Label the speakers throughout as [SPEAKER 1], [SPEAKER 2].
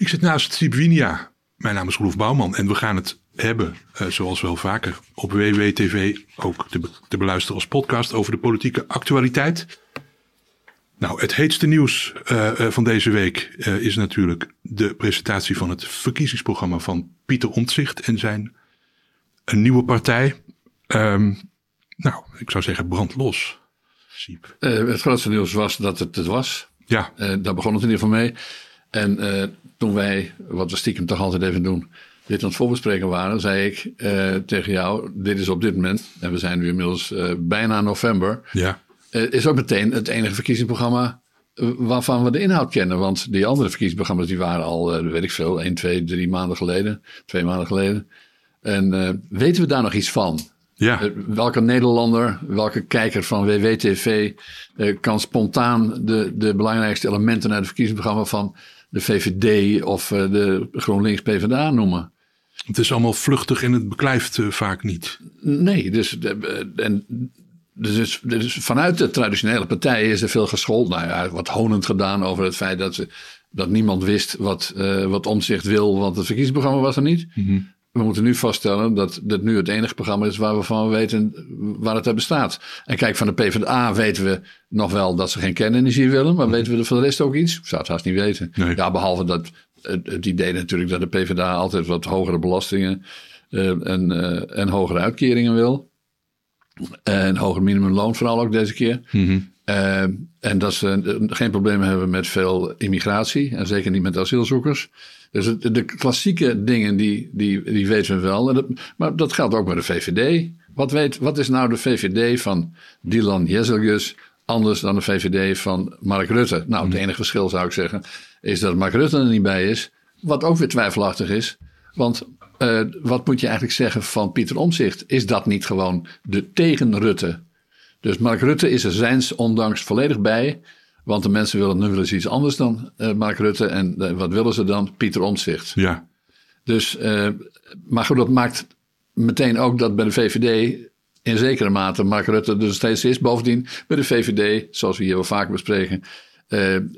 [SPEAKER 1] Ik zit naast Siep Winia. Mijn naam is Roelof Bouwman en we gaan het hebben, eh, zoals wel vaker, op WWTV ook te, be- te beluisteren als podcast over de politieke actualiteit. Nou, het heetste nieuws eh, eh, van deze week is natuurlijk de presentatie van het verkiezingsprogramma van Pieter Omtzigt en zijn een nieuwe partij. Ehm, nou, ik zou zeggen brand los. Siep.
[SPEAKER 2] Eh, het grootste nieuws was dat het het was.
[SPEAKER 1] Ja,
[SPEAKER 2] daar begon het in ieder geval mee. En toen wij, wat we stiekem toch altijd even doen, dit aan het voorbespreken waren, zei ik eh, tegen jou: Dit is op dit moment, en we zijn nu inmiddels eh, bijna november,
[SPEAKER 1] ja,
[SPEAKER 2] eh, is ook meteen het enige verkiezingsprogramma waarvan we de inhoud kennen. Want die andere verkiezingsprogramma's die waren al, weet ik veel, 1, 2, 3 maanden geleden, twee maanden geleden. En weten we daar nog iets van?
[SPEAKER 1] ja.
[SPEAKER 2] Welke Nederlander, welke kijker van WWTV kan spontaan de, de belangrijkste elementen uit het verkiezingsprogramma van de VVD of eh, de GroenLinks PvdA noemen?
[SPEAKER 1] Het is allemaal vluchtig en het beklijft eh, vaak niet.
[SPEAKER 2] Nee, dus, eh, en, dus, dus vanuit de traditionele partijen is er veel gescholden. Nou ja, wat honend gedaan over het feit dat, ze, dat niemand wist wat, eh wat omzicht wil, want het verkiezingsprogramma was er niet. We moeten nu vaststellen dat dit nu het enige programma is waar we van weten waar het uit bestaat. En kijk, van de PvdA weten we nog wel dat ze geen kernenergie willen, maar weten we er voor de rest ook iets? Ik zou het haast niet weten.
[SPEAKER 1] Nee.
[SPEAKER 2] Ja, behalve dat het, het idee natuurlijk dat de PvdA altijd wat hogere belastingen eh, en, eh, en hogere uitkeringen wil. En hoger minimumloon vooral ook deze keer. Eh, en dat ze geen problemen hebben met veel immigratie. En zeker niet met asielzoekers. Dus het- de klassieke dingen die, die, die weten we wel. Dat, maar dat geldt ook bij de VVD. Wat, weet, wat is nou de VVD van Dylan Jezelgus anders dan de VVD van Mark Rutte? Nou, het enige verschil zou ik zeggen is dat Mark Rutte er niet bij is. Wat ook weer twijfelachtig is. Want eh, wat moet je eigenlijk zeggen van Pieter Omzicht? Is dat niet gewoon de tegen Rutte? Dus Mark Rutte is er zijns ondanks volledig bij. Want de mensen willen nu willen ze iets anders dan eh, Mark Rutte. En eh, wat willen ze dan? Pieter Omtzigt.
[SPEAKER 1] Ja,
[SPEAKER 2] Dus, eh, maar goed, dat maakt meteen ook dat bij de VVD in zekere mate Mark Rutte er dus steeds is. Bovendien, bij de VVD, zoals we hier wel vaak bespreken,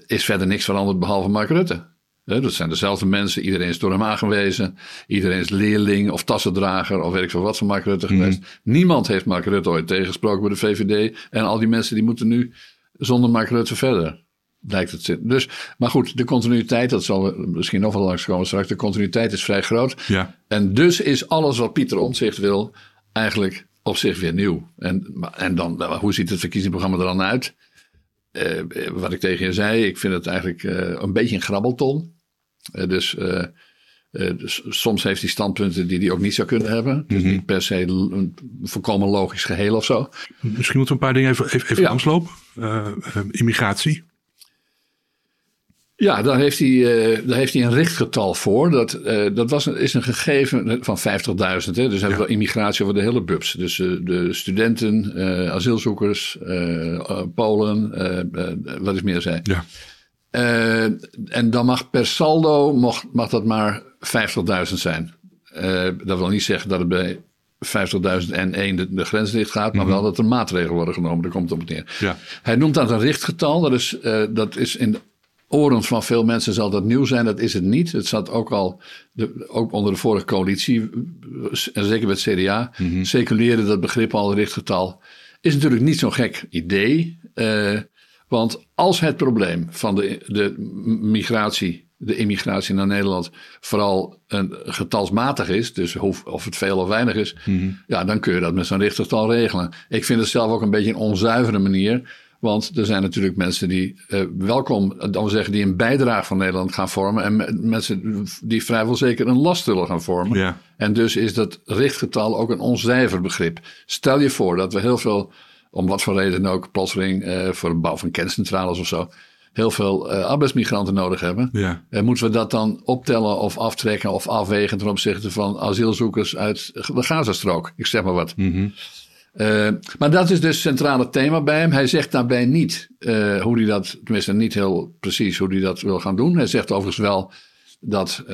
[SPEAKER 2] is verder niks veranderd behalve Mark Rutte. Dat zijn dezelfde mensen, iedereen is door hem aangewezen. Iedereen is leerling of tassendrager of weet ik veel wat van Mark Rutte geweest. Niemand heeft Mark Rutte ooit tegensproken bij de VVD. En al die mensen die moeten nu zonder Mark Rutte verder. Lijkt het. zin. Dus, maar goed, de continuïteit, dat zal misschien nog wel langskomen straks. De continuïteit is vrij groot.
[SPEAKER 1] ja.
[SPEAKER 2] En dus is alles wat Pieter Omtzigt wil eigenlijk op zich weer nieuw. En, en dan, nou, hoe ziet het verkiezingsprogramma er dan uit? Eh, eh, wat ik tegen je zei, ik vind het eigenlijk eh, een beetje een grabbelton. Dus, eh, dus soms heeft hij standpunten die hij ook niet zou kunnen hebben. Dus niet per se een volkomen logisch geheel of zo.
[SPEAKER 1] Misschien moeten we een paar dingen even, even, even
[SPEAKER 2] Ja.
[SPEAKER 1] langslopen. Eh, eh, immigratie.
[SPEAKER 2] Ja, daar heeft hij, daar heeft hij een richtgetal voor. Dat, dat was een, is een gegeven van 50.000. hè. Dus hebben we immigratie over de hele bubs. Dus de studenten, asielzoekers, Polen, wat is meer zei.
[SPEAKER 1] Ja,
[SPEAKER 2] Eh, en dan mag per saldo mag, mag dat maar 50.000 zijn. Eh, dat wil niet zeggen dat het bij 50.001 de, de grens dicht gaat, maar wel dat er maatregelen worden genomen. Daar komt het op neer.
[SPEAKER 1] Ja.
[SPEAKER 2] Hij noemt dat een richtgetal. Dat is, eh, dat is in de oren van veel mensen zal dat nieuw zijn. Dat is het niet. Het zat ook al de, ook onder de vorige coalitie, en zeker met het CDA, circuleerde dat begrip al richtgetal. Is natuurlijk niet zo'n gek idee. eh, want als het probleem van de, de migratie, de immigratie naar Nederland, vooral een getalsmatig is, dus of, of het veel of weinig is, ja, dan kun je dat met zo'n richtgetal regelen. Ik vind het zelf ook een beetje een onzuivere manier. Want er zijn natuurlijk mensen die eh, welkom, dan zeggen, die een bijdrage van Nederland gaan vormen. En me- mensen die vrijwel zeker een last zullen gaan vormen.
[SPEAKER 1] Ja.
[SPEAKER 2] En dus is dat richtgetal ook een onzuiver begrip. Stel je voor dat we heel veel, om wat voor reden ook, plotseling eh, voor de bouw van kerncentrales of zo, heel veel eh, arbeidsmigranten nodig hebben.
[SPEAKER 1] Ja.
[SPEAKER 2] En moeten we dat dan optellen of aftrekken of afwegen ten opzichte van asielzoekers uit de Gazastrook? Ik zeg maar wat. Eh, maar dat is dus het centrale thema bij hem. Hij zegt daarbij niet hoe hij dat, tenminste niet heel precies hoe hij dat wil gaan doen. Hij zegt overigens wel dat,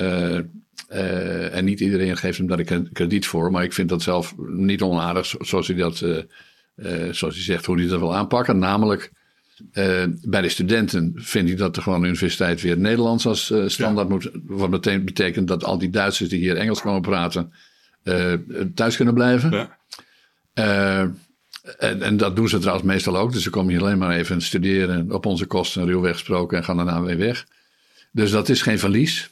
[SPEAKER 2] en niet iedereen geeft hem daar een krediet voor, maar ik vind dat zelf niet onaardig zo- zoals hij dat, zoals hij zegt, hoe hij dat wil aanpakken. Namelijk Uh, bij de studenten vind ik dat de gewoon universiteit weer Nederlands als uh, standaard ja. moet. Wat meteen betekent dat al die Duitsers die hier Engels komen praten, thuis kunnen blijven. Ja. En, en, dat doen ze trouwens meestal ook. Dus ze komen hier alleen maar even studeren op onze kosten, ruwweg gesproken, en gaan daarna weer weg. Dus dat is geen verlies.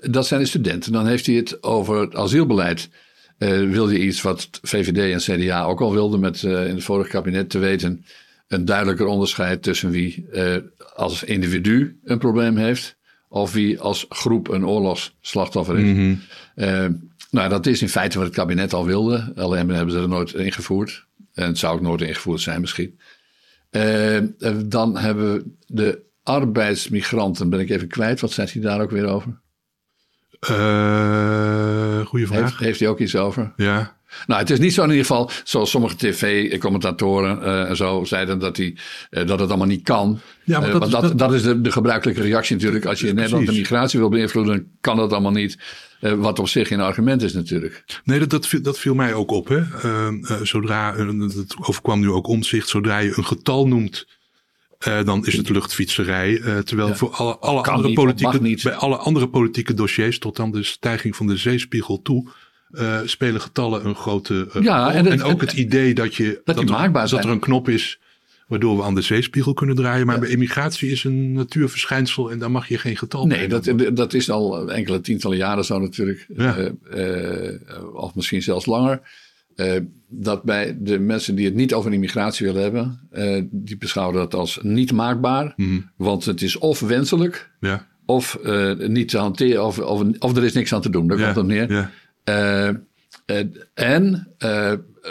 [SPEAKER 2] dat zijn de studenten. Dan heeft hij het over het asielbeleid. Wil je iets wat VVD en CDA ook al wilden met in het vorige kabinet te weten een duidelijker onderscheid tussen wie uh, als individu een probleem heeft. of wie als groep een oorlogsslachtoffer is. Mm nou, dat is in feite wat het kabinet al wilde. Alleen hebben ze er nooit ingevoerd. En het zou ook nooit ingevoerd zijn, misschien. Dan hebben we de arbeidsmigranten. Ben ik even kwijt. Wat zegt hij daar ook weer over?
[SPEAKER 1] Uh, goeie vraag.
[SPEAKER 2] Heeft, heeft hij ook iets over?
[SPEAKER 1] Ja.
[SPEAKER 2] Nou, het is niet zo in ieder geval, zoals sommige tv-commentatoren uh, en zo zeiden, dat, die, uh, dat het allemaal niet kan. Ja, maar dat, uh, is, dat, dat, is de, de, gebruikelijke reactie natuurlijk. Als je in Nederland de migratie wil beïnvloeden, kan dat allemaal niet. wat op zich geen argument is natuurlijk.
[SPEAKER 1] Nee, dat, dat, viel, dat viel mij ook op. Hè? zodra, het overkwam nu ook omzicht, zodra je een getal noemt... dan is het luchtfietserij. terwijl ja. voor alle, alle andere niet, politieke, bij alle andere politieke dossiers, tot aan de stijging van de zeespiegel toe, uh, spelen getallen een grote ja, en, en, ook het idee dat, je,
[SPEAKER 2] dat, dat, er,
[SPEAKER 1] dat er een knop is waardoor we aan de zeespiegel kunnen draaien. Maar bij immigratie is een natuurverschijnsel en daar mag je geen getal
[SPEAKER 2] Nee, dat, dat is al enkele tientallen jaren zo natuurlijk. Ja. Uh, of misschien zelfs langer. Dat bij de mensen die het niet over immigratie willen hebben, die beschouwen dat als niet maakbaar. Mm. Want het is of wenselijk, ja. of niet te hanteren, of, of, of, er is niks aan te doen. Daar komt het neer. Ja. En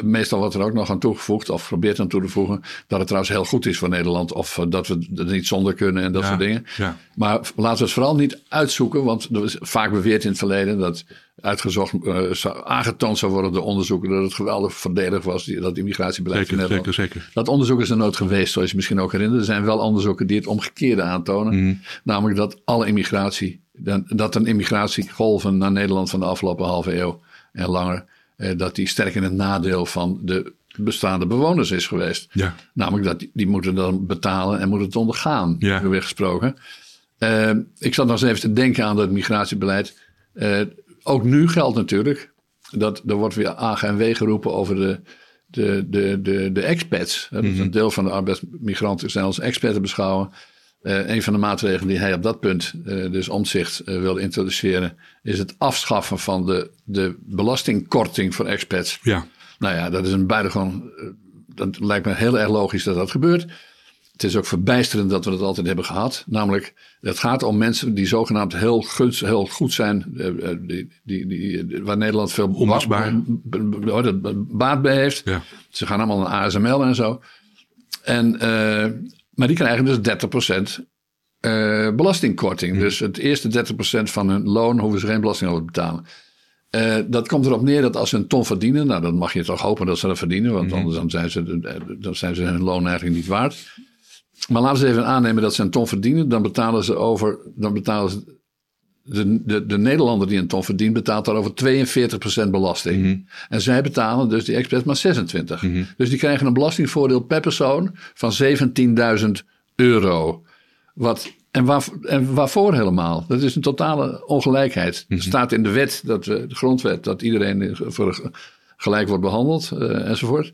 [SPEAKER 2] meestal wordt er ook nog aan toegevoegd, of probeert aan toe te voegen, dat het trouwens heel goed is voor Nederland, of dat we er niet zonder kunnen en dat soort dingen. Ja. Maar laten we het vooral niet uitzoeken, want er is vaak beweerd in het verleden dat uitgezocht, uh, aangetoond zou worden door onderzoeken dat het geweldig voordelig was, die, dat immigratiebeleid
[SPEAKER 1] zeker, in Nederland. Zeker, zeker.
[SPEAKER 2] Dat onderzoek is er nooit geweest, zoals je misschien ook herinnert. Er zijn wel onderzoeken die het omgekeerde aantonen, mm. namelijk dat alle immigratie dat een immigratiegolven naar Nederland van de afgelopen halve eeuw en langer, eh, dat die sterk in het nadeel van de bestaande bewoners is geweest. Ja. Namelijk dat die, die moeten dan betalen en moeten het ondergaan, ja. weer gesproken. Uh, ik zat nog eens even te denken aan dat migratiebeleid. Uh, ook nu geldt natuurlijk dat er wordt weer AG en W geroepen over de, de, de, de, de expats. Mm -hmm. Een deel van de arbeidsmigranten zijn als experts beschouwen. Uh, een van de maatregelen die hij op dat punt, uh, dus omzicht, uh, wil introduceren, is het afschaffen van de, de belastingkorting voor expats. Ja. Nou ja, dat is een buitengewoon. dat lijkt me heel erg logisch dat dat gebeurt. Het is ook verbijsterend dat we dat altijd hebben gehad. Namelijk, het gaat om mensen die zogenaamd heel, heel goed zijn. Die, die, die, waar Nederland veel baat bij heeft. Ja. Ze gaan allemaal naar ASML en zo. En maar die krijgen dus 30% uh, eh, belastingkorting. Hmm. Dus het eerste 30% van hun loon hoeven ze geen belasting over te betalen. Uh, dat komt erop neer dat als ze een ton verdienen, nou dan mag je toch hopen dat ze dat verdienen, want hmm. anders dan zijn, ze, dan zijn ze hun loon eigenlijk niet waard. Maar laten ze even aannemen dat ze een ton verdienen, dan betalen ze over, dan betalen ze de, de, de Nederlander die een ton verdient, betaalt daarover 42% belasting. Mhm. En zij betalen dus die expert maar 26%. Mhm. Dus die krijgen een belastingvoordeel per persoon van 17.000 euro. Wat, en, waar, en waarvoor helemaal? Dat is een totale ongelijkheid. Er mhm. staat in de wet, dat we, de grondwet, dat iedereen voor gelijk wordt behandeld uh, enzovoort.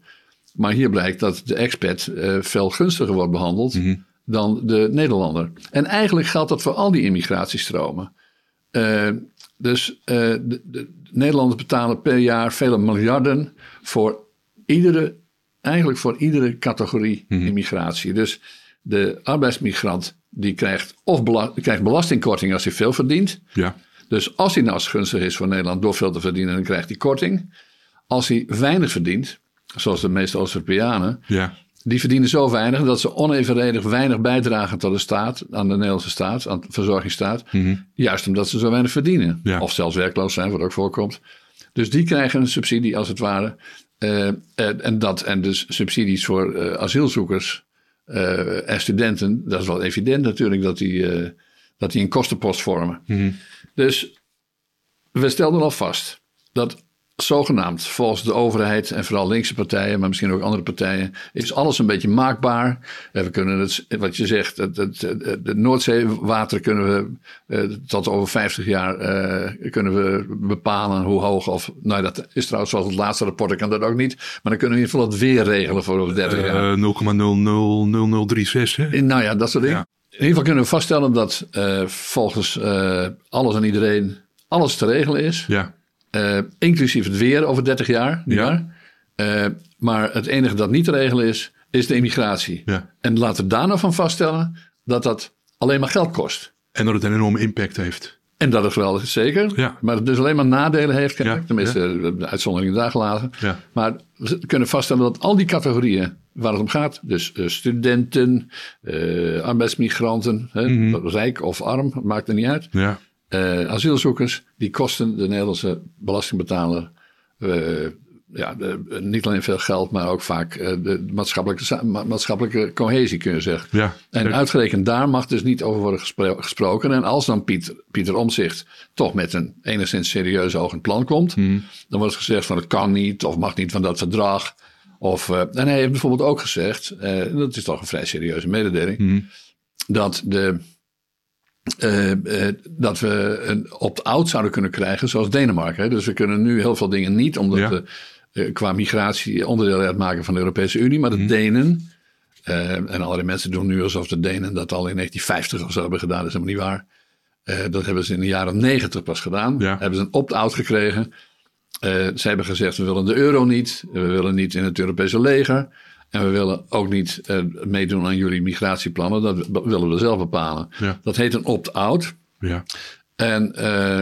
[SPEAKER 2] Maar hier blijkt dat de expert uh, veel gunstiger wordt behandeld dan de Nederlander. En eigenlijk geldt dat voor al die immigratiestromen. Uh, dus uh, de, de, Nederlanders betalen per jaar vele miljarden voor iedere, eigenlijk voor iedere categorie mm -hmm. immigratie. Dus de arbeidsmigrant die krijgt of bela krijgt belastingkorting als hij veel verdient. Ja. Dus als hij nou gunstig is voor Nederland door veel te verdienen, dan krijgt hij korting. Als hij weinig verdient, zoals de meeste Oost-Europeanen, ja die verdienen zo weinig dat ze onevenredig weinig bijdragen tot de staat, aan de Nederlandse staat, aan de verzorgingsstaat. Mm Juist omdat ze zo weinig verdienen. Of zelfs werkloos zijn, wat ook voorkomt. Dus die krijgen een subsidie als het ware. Uh, en, dat, en dus subsidies voor uh, asielzoekers uh, en studenten. Dat is wel evident natuurlijk dat die, dat die een kostenpost vormen. Mm Dus we stelden al vast dat zogenaamd volgens de overheid en vooral linkse partijen, maar misschien ook andere partijen, is alles een beetje maakbaar. We kunnen het, wat je zegt, het, het, de Noordzeewater kunnen we uh, tot over 50 jaar uh, kunnen we bepalen hoe hoog. Of, nou, dat is trouwens zoals het laatste rapport, ik kan dat ook niet. Maar dan kunnen we in ieder geval het weer regelen voor over 30 jaar.
[SPEAKER 1] Uh, 0,00036, hè?
[SPEAKER 2] Nou ja, dat soort dingen. In ieder geval kunnen we vaststellen dat volgens alles en iedereen alles te regelen is.
[SPEAKER 1] Ja.
[SPEAKER 2] Uh, inclusief het weer over 30 jaar. Ja. Uh, maar het enige dat niet te regelen is, is de immigratie.
[SPEAKER 1] Ja.
[SPEAKER 2] En laten we daar nou van vaststellen dat dat alleen maar geld kost.
[SPEAKER 1] En dat het een enorme impact heeft.
[SPEAKER 2] En dat is wel zeker.
[SPEAKER 1] Ja.
[SPEAKER 2] Maar het dus alleen maar nadelen heeft. Ja. Tenminste, de uitzonderingen daar gelaten. Maar we kunnen vaststellen dat al die categorieën waar het om gaat. Dus uh, studenten, uh, arbeidsmigranten, hè, mm -hmm. rijk of arm, maakt er niet uit.
[SPEAKER 1] Ja.
[SPEAKER 2] Uh, asielzoekers, die kosten de Nederlandse belastingbetaler uh, ja, de, niet alleen veel geld, maar ook vaak uh, de maatschappelijke, maatschappelijke cohesie, kun je zeggen.
[SPEAKER 1] Ja,
[SPEAKER 2] en uitgerekend daar mag dus niet over worden gespro gesproken. En als dan Piet, Pieter Omzicht toch met een enigszins serieus oogend plan komt,
[SPEAKER 1] mm.
[SPEAKER 2] dan wordt gezegd van het kan niet of mag niet van dat verdrag. Of, en hij heeft bijvoorbeeld ook gezegd, dat is toch een vrij serieuze mededeling,
[SPEAKER 1] mm.
[SPEAKER 2] dat de uh, uh, dat we een opt-out zouden kunnen krijgen, zoals Denemarken. Hè? Dus we kunnen nu heel veel dingen niet, omdat
[SPEAKER 1] ja.
[SPEAKER 2] we uh, qua migratie onderdeel uitmaken van de Europese Unie. Maar de
[SPEAKER 1] Mhm.
[SPEAKER 2] Denen, en allerlei mensen doen nu alsof de Denen dat al in 1950 of zo hebben gedaan, dat is helemaal niet waar. dat hebben ze in de jaren 90 pas gedaan.
[SPEAKER 1] Ja.
[SPEAKER 2] Hebben ze een opt-out gekregen. ze hebben gezegd, we willen de euro niet, we willen niet in het Europese leger. En we willen ook niet uh, meedoen aan jullie migratieplannen. Dat willen we zelf bepalen.
[SPEAKER 1] Ja.
[SPEAKER 2] Dat heet een opt-out.
[SPEAKER 1] Ja.
[SPEAKER 2] En, uh,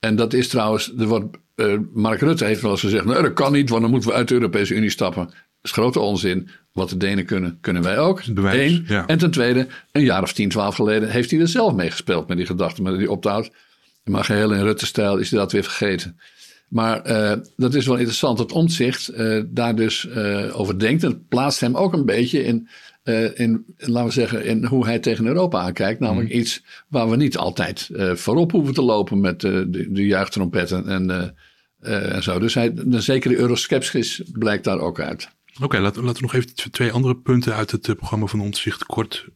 [SPEAKER 2] en dat is trouwens. Er wordt, uh, Mark Rutte heeft wel eens gezegd: nee, dat kan niet, want dan moeten we uit de Europese Unie stappen. Dat is grote onzin. Wat de Denen kunnen, kunnen wij ook.
[SPEAKER 1] Bewijs,
[SPEAKER 2] Eén.
[SPEAKER 1] ja.
[SPEAKER 2] En ten tweede, een jaar of 10, 12 geleden heeft hij er zelf mee gespeeld met die gedachte, met die opt-out. Maar geheel in Rutte-stijl is hij dat weer vergeten. Maar uh, dat is wel interessant dat Omtzigt uh, daar dus uh, over denkt. En het plaatst hem ook een beetje in, in, laten we zeggen, in hoe hij tegen Europa aankijkt. Namelijk
[SPEAKER 1] Mm.
[SPEAKER 2] iets waar we niet altijd voorop hoeven te lopen met de, de juichtrompetten en, en zo. Dus hij, een zekere euroskepsis blijkt daar ook uit.
[SPEAKER 1] Oké, okay, laten, laten we nog even twee andere punten uit het programma van Omtzigt kort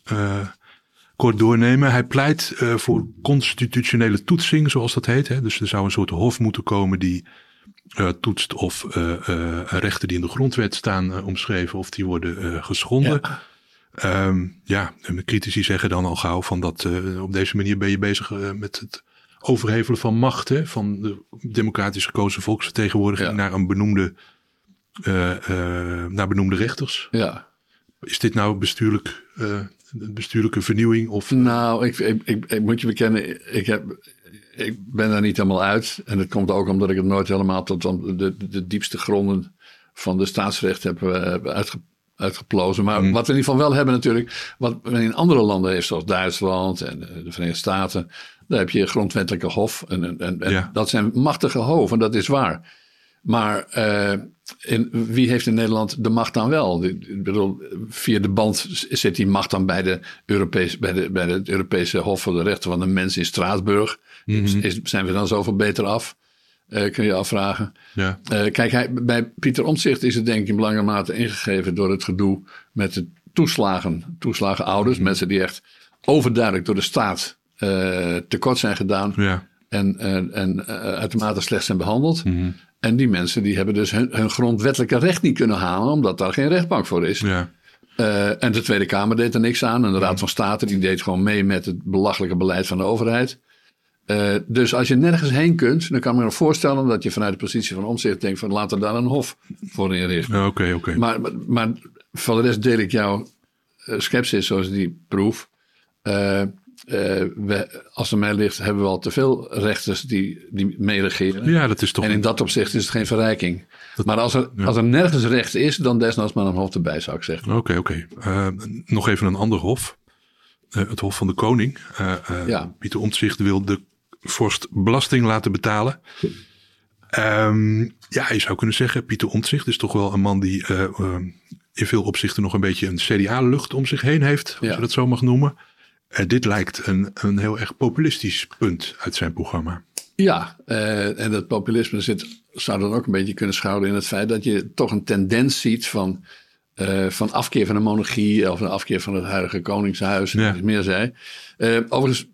[SPEAKER 1] kort doornemen. Hij pleit uh, voor constitutionele toetsing, zoals dat heet. Hè. Dus er zou een soort hof moeten komen die uh, toetst of uh, rechten die in de grondwet staan omschreven, of die worden geschonden.
[SPEAKER 2] Ja.
[SPEAKER 1] Um, ja, en critici zeggen dan al gauw van dat op deze manier ben je bezig met het overhevelen van macht hè, van de democratisch gekozen volksvertegenwoordiging
[SPEAKER 2] Ja.
[SPEAKER 1] naar een benoemde, naar benoemde rechters.
[SPEAKER 2] Ja.
[SPEAKER 1] Is dit nou bestuurlijk bestuurlijke vernieuwing? Of,
[SPEAKER 2] Nou, ik, ik, ik, ik, moet je bekennen, ik, heb, ik ben daar niet helemaal uit. En dat komt ook omdat ik het nooit helemaal tot de, de, diepste gronden van de staatsrecht heb uh, uitge, uitgeplozen. Maar
[SPEAKER 1] Mm.
[SPEAKER 2] wat we in ieder geval wel hebben natuurlijk, wat men in andere landen heeft, zoals Duitsland en de Verenigde Staten. Daar heb je grondwettelijke hof. En, en, en
[SPEAKER 1] Ja.
[SPEAKER 2] dat zijn machtige hoven, dat is waar. Maar uh, in, wie heeft in Nederland de macht dan wel? Ik bedoel, via de band zit die macht dan bij, de Europese, bij, de, bij het Europese Hof voor de Rechten van de Mens in Straatsburg.
[SPEAKER 1] Mhm.
[SPEAKER 2] Is, zijn we dan zoveel beter af? Uh, kun je afvragen.
[SPEAKER 1] Ja.
[SPEAKER 2] Uh, kijk, hij, bij Pieter Omtzigt is het denk ik in belangrijke mate ingegeven door het gedoe met de toeslagen. Toeslagenouders,
[SPEAKER 1] Mhm.
[SPEAKER 2] mensen die echt overduidelijk door de staat tekort zijn gedaan.
[SPEAKER 1] Ja.
[SPEAKER 2] En, en, en uitermate slecht zijn behandeld.
[SPEAKER 1] Mhm.
[SPEAKER 2] En die mensen die hebben dus hun, hun, grondwettelijke recht niet kunnen halen, omdat daar geen rechtbank voor is.
[SPEAKER 1] Ja.
[SPEAKER 2] Uh, en de Tweede Kamer deed er niks aan. En de Raad van State die deed gewoon mee met het belachelijke beleid van de overheid. Uh, dus als je nergens heen kunt, dan kan ik me nog voorstellen dat je vanuit de positie van omzicht denkt van laten we daar een hof voor inrichten.
[SPEAKER 1] Oké, okay, oké. Okay.
[SPEAKER 2] Maar, maar, maar, voor de rest deel ik jouw uh, sceptisch zoals die proef. We, als er mij ligt, hebben we al te veel rechters die, die meeregeren.
[SPEAKER 1] Ja, dat is toch.
[SPEAKER 2] En in dat opzicht is het geen verrijking. Dat, maar als er, ja. als er nergens recht is, dan desnoods maar een hof erbij, zou ik zeggen.
[SPEAKER 1] Oké, okay, oké. Okay. Uh, nog even een ander hof. Uh, het Hof van de Koning.
[SPEAKER 2] Ja.
[SPEAKER 1] Pieter Omtzigt wil de vorst belasting laten betalen. Um, ja, je zou kunnen zeggen, Pieter Omtzigt is toch wel een man die in veel opzichten nog een beetje een CDA-lucht om zich heen heeft, als
[SPEAKER 2] ja.
[SPEAKER 1] je dat zo mag noemen. Uh, dit lijkt een, een heel erg populistisch punt uit zijn programma.
[SPEAKER 2] Ja, uh, en dat populisme zit, zou dan ook een beetje kunnen schouwen in het feit dat je toch een tendens ziet van, uh, van afkeer van de monarchie of een afkeer van het huidige koningshuis, ja. en meer zei. Uh, overigens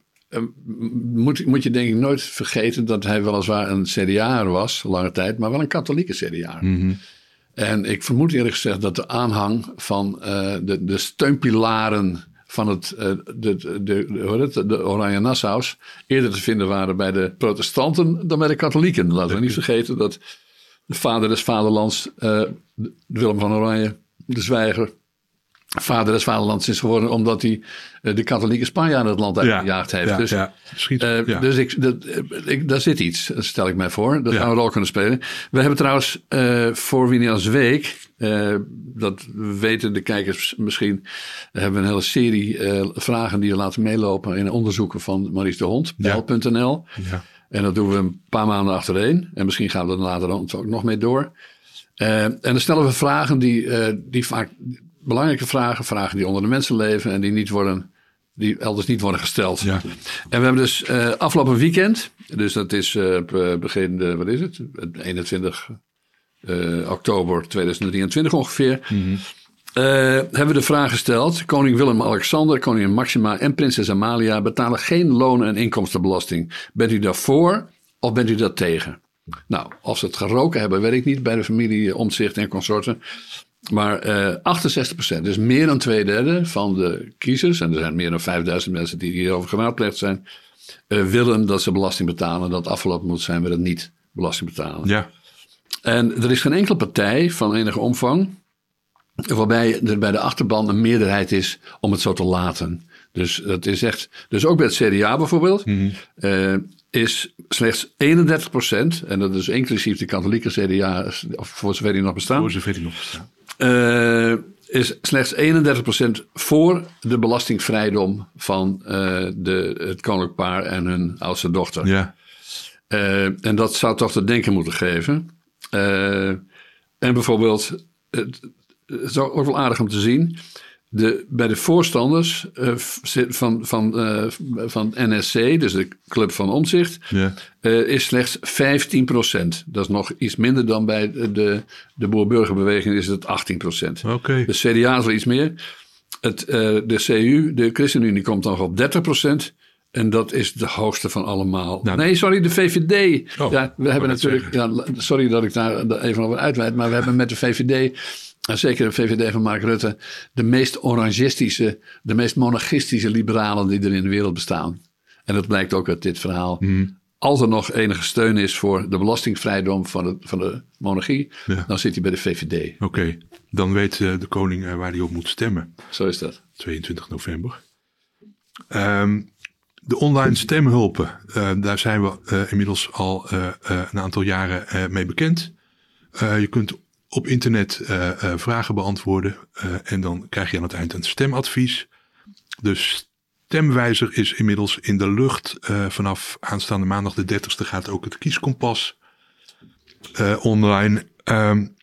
[SPEAKER 2] moet, moet je denk ik nooit vergeten dat hij weliswaar een CDA was, lange tijd, maar wel een katholieke CDA.
[SPEAKER 1] Mhm.
[SPEAKER 2] En ik vermoed eerlijk gezegd dat de aanhang van de, de steunpilaren van het, uh, de, de, de, de Oranje Nassau's eerder te vinden waren bij de protestanten dan bij de katholieken. Laten we niet vergeten dat de vader des vaderlands, uh, Willem van Oranje, de zwijger, vader des vaderlands is geworden omdat hij uh, de katholieke Spanjaarden het land uitgejaagd ja, heeft.
[SPEAKER 1] Ja,
[SPEAKER 2] dus
[SPEAKER 1] ja. Schiet,
[SPEAKER 2] uh, dus ik, dat, ik, daar zit iets, stel ik mij voor. Dat gaan we rol kunnen spelen. We hebben trouwens uh, voor Winias Week, dat weten de kijkers misschien, hebben we een hele serie vragen die we laten meelopen in onderzoeken van Maurice de Hond, bel.nl.
[SPEAKER 1] Ja.
[SPEAKER 2] En dat doen we een paar maanden achtereen. En misschien gaan we er later ook nog mee door. en dan stellen we vragen die, die vaak belangrijke vragen, vragen die onder de mensen leven en die niet worden, die elders niet worden gesteld.
[SPEAKER 1] Ja.
[SPEAKER 2] En we hebben dus uh, afgelopen weekend, dus dat is uh, begin, uh, wat is het? 21 oktober 2023 ongeveer.
[SPEAKER 1] Mm -hmm.
[SPEAKER 2] hebben we de vraag gesteld: Koning Willem-Alexander, koningin Maxima en prinses Amalia betalen geen loon- en inkomstenbelasting. Bent u daarvoor of bent u daar tegen? Nou, of ze het geroken hebben, weet ik niet bij de familie Omtzigt en consorten. Maar uh, 68%, dus meer dan twee derde van de kiezers, en er zijn meer dan 5000 mensen die hierover gewaadpleegd zijn, uh, willen dat ze belasting betalen. Dat afgelopen moet zijn met het niet belasting betalen.
[SPEAKER 1] Ja.
[SPEAKER 2] En er is geen enkele partij van enige omvang waarbij er bij de achterban een meerderheid is om het zo te laten. Dus dat is echt. Dus ook bij het CDA bijvoorbeeld.
[SPEAKER 1] Mm -hmm.
[SPEAKER 2] uh, is slechts 31 procent, en dat is inclusief de katholieke CDA, of voor zover die nog bestaan.
[SPEAKER 1] Voor zover die nog bestaan.
[SPEAKER 2] Uh, is slechts 31% voor de belastingvrijdom van uh, de, het koninklijk paar en hun oudste dochter.
[SPEAKER 1] Ja.
[SPEAKER 2] Uh, en dat zou toch te denken moeten geven. en bijvoorbeeld, het, het is ook wel aardig om te zien. De, bij de voorstanders uh, van, van, uh, van NSC, dus de Club van Omzicht,
[SPEAKER 1] ja.
[SPEAKER 2] uh, is slechts 15% Dat is nog iets minder dan bij de, de boer-burgerbeweging is het 18%
[SPEAKER 1] Oké. Okay.
[SPEAKER 2] De CDA is wel iets meer. Het, de CU, de ChristenUnie, komt nog op 30% En dat is de hoogste van allemaal.
[SPEAKER 1] Nou,
[SPEAKER 2] nee, sorry, de VVD.
[SPEAKER 1] Oh,
[SPEAKER 2] ja, we hebben natuurlijk. Ja, sorry dat ik daar even over uitweid. Maar we hebben met de VVD zeker de VVD van Mark Rutte, de meest orangistische, de meest monarchistische liberalen die er in de wereld bestaan. En dat blijkt ook uit dit verhaal.
[SPEAKER 1] Mm.
[SPEAKER 2] Als er nog enige steun is voor de belastingvrijdom van de, van de monarchie,
[SPEAKER 1] Ja.
[SPEAKER 2] dan zit hij bij de VVD.
[SPEAKER 1] Oké, dan weet uh, de koning uh, waar hij op moet stemmen.
[SPEAKER 2] Zo is dat.
[SPEAKER 1] 22 november. Um, de online stemhulpen, uh, daar zijn we uh, inmiddels al uh, een aantal jaren mee bekend. je kunt op internet uh, uh, vragen beantwoorden. Uh, en dan krijg je aan het eind een stemadvies. De stemwijzer is inmiddels in de lucht. vanaf aanstaande maandag de 30ste gaat ook het kieskompas online. Um,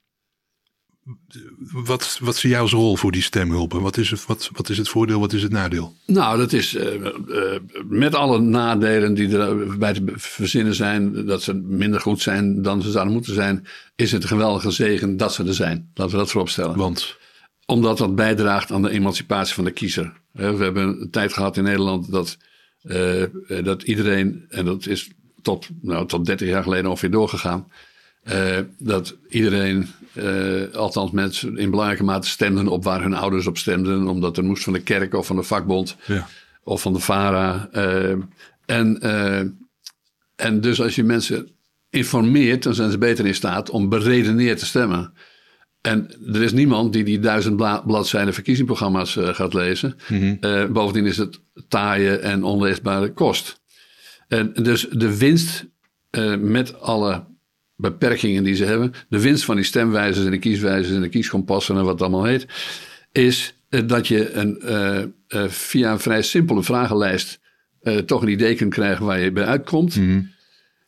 [SPEAKER 1] wat, wat zie jij als rol voor die stemhulpen? Wat is, het, wat, wat is het voordeel, wat is het nadeel?
[SPEAKER 2] Nou, dat is uh, uh, met alle nadelen die er bij te verzinnen zijn, dat ze minder goed zijn dan ze zouden moeten zijn, is het een geweldige zegen dat ze er zijn. Laten we dat vooropstellen.
[SPEAKER 1] Want?
[SPEAKER 2] Omdat dat bijdraagt aan de emancipatie van de kiezer. We hebben een tijd gehad in Nederland dat, uh, dat iedereen, en dat is tot, nou, tot 30 jaar geleden ongeveer doorgegaan. Uh, dat iedereen, uh, althans mensen in belangrijke mate stemden op waar hun ouders op stemden. Omdat er moest van de kerk of van de vakbond
[SPEAKER 1] ja.
[SPEAKER 2] of van de VARA. Uh, en, en dus als je mensen informeert, dan zijn ze beter in staat om beredeneerd te stemmen. En er is niemand die die duizend bladzijden verkiezingsprogramma's gaat lezen.
[SPEAKER 1] Mm
[SPEAKER 2] -hmm. bovendien is het taaie en onleesbare kost. En dus de winst met alle beperkingen die ze hebben. De winst van die stemwijzers en de kieswijzers en de kieskompassen en wat het allemaal heet. Is dat je een, uh, uh, via een vrij simpele vragenlijst uh, toch een idee kunt krijgen waar je bij uitkomt.
[SPEAKER 1] Mm -hmm.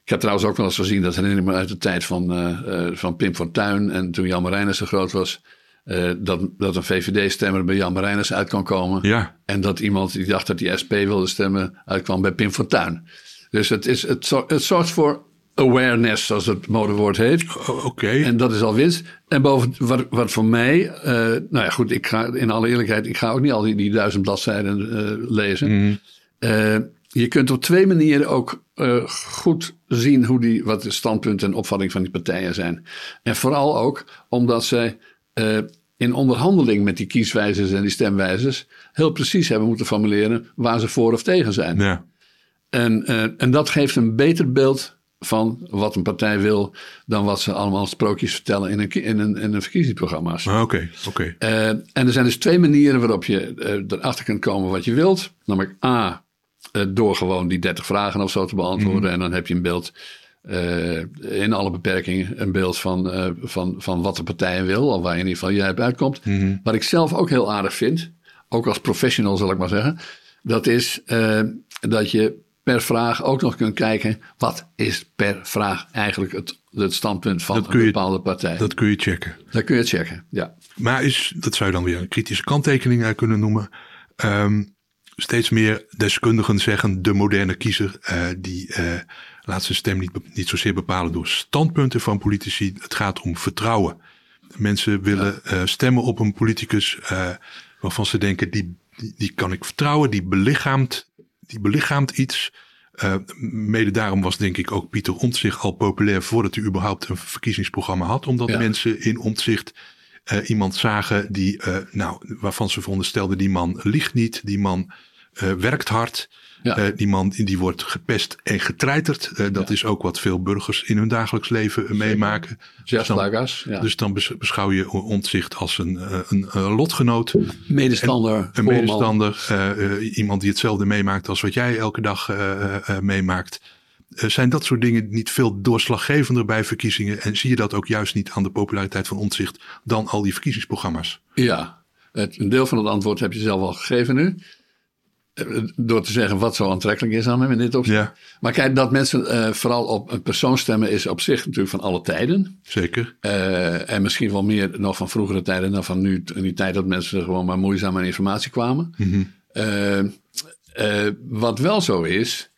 [SPEAKER 2] Ik heb trouwens ook wel eens gezien, dat herinner ik me uit de tijd van, van Pim Fortuyn en toen Jan Marijnissen zo groot was. dat, dat een VVD-stemmer bij Jan Marijnissen uit kan komen.
[SPEAKER 1] Ja.
[SPEAKER 2] En dat iemand die dacht dat hij SP wilde stemmen uitkwam bij Pim Fortuyn. Dus het, is, het, het zorgt voor awareness, zoals het modewoord heet.
[SPEAKER 1] Oké.
[SPEAKER 2] En dat is al winst. En boven, wat, wat voor mij, eh, nou ja, goed, ik ga in alle eerlijkheid, ik ga ook niet al die, die duizend bladzijden eh, lezen. Eh, je kunt op twee manieren ook goed zien hoe die, wat de standpunten en opvatting van die partijen zijn. En vooral ook omdat zij in onderhandeling met die kieswijzers en die stemwijzers heel precies hebben moeten formuleren waar ze voor of tegen zijn.
[SPEAKER 1] Ja.
[SPEAKER 2] En, en dat geeft een beter beeld van wat een partij wil dan wat ze allemaal sprookjes vertellen in een, in een, in een verkiezingsprogramma's.
[SPEAKER 1] Ah, Oké, oké.
[SPEAKER 2] Eh, en er zijn dus twee manieren waarop je eh, erachter kunt komen wat je wilt. Namelijk A, eh, door gewoon die 30 vragen of zo te beantwoorden. En dan heb je een beeld, in alle beperkingen, een beeld van, van, van wat de partij wil. Of waar in ieder geval jij op uitkomt. Wat ik zelf ook heel aardig vind, ook als professional zal ik maar zeggen. Dat is dat je per vraag ook nog kunt kijken. Wat is per vraag eigenlijk het, het standpunt van een
[SPEAKER 1] je-
[SPEAKER 2] bepaalde partij?
[SPEAKER 1] Dat kun je checken.
[SPEAKER 2] Dat kun je checken, ja.
[SPEAKER 1] Maar is, dat zou je dan weer een kritische kanttekening uit kunnen noemen. Ehm, steeds meer deskundigen zeggen de moderne kiezer eh, die eh, laat zijn stem niet, niet zozeer bepalen door standpunten van politici. Het gaat om vertrouwen. Mensen willen eh, stemmen op een politicus eh, waarvan ze denken die, die, die kan ik vertrouwen, die belichaamt, die belichaamt iets. Eh, mede daarom was denk ik ook Pieter Omtzigt al populair voordat hij überhaupt een verkiezingsprogramma had. Omdat
[SPEAKER 2] Ja.
[SPEAKER 1] mensen in Omtzigt eh, iemand zagen die, eh, nou, waarvan ze veronderstelden die man liegt niet, die man werkt hard.
[SPEAKER 2] Ja.
[SPEAKER 1] Eh, die man die wordt gepest en getreiterd. Eh, dat is ook wat veel burgers in hun dagelijks leven eh, meemaken.
[SPEAKER 2] Just
[SPEAKER 1] Dus dan-
[SPEAKER 2] ja.
[SPEAKER 1] Dus dan bes- beschouw je Omtzigt als een, een, een lotgenoot.
[SPEAKER 2] medestander,
[SPEAKER 1] Een
[SPEAKER 2] voorman.
[SPEAKER 1] medestander, eh, eh, iemand die hetzelfde meemaakt als wat jij elke dag eh, eh, eh, meemaakt. Eh, zijn dat soort dingen niet veel doorslaggevender bij verkiezingen? En zie je dat ook juist niet aan de populariteit van Omtzigt dan al die verkiezingsprogramma's?
[SPEAKER 2] Ja, het, een deel van het antwoord heb je zelf al gegeven nu. Eh, Door te zeggen wat zo aantrekkelijk is aan hem in dit opzicht.
[SPEAKER 1] Ja.
[SPEAKER 2] Maar kijk, dat mensen eh, vooral op een persoon stemmen is op zich natuurlijk van alle tijden.
[SPEAKER 1] Zeker.
[SPEAKER 2] Eh, en misschien wel meer nog van vroegere tijden dan van nu. In die tijd dat mensen gewoon maar moeizaam aan informatie kwamen. Eh, wat wel zo is,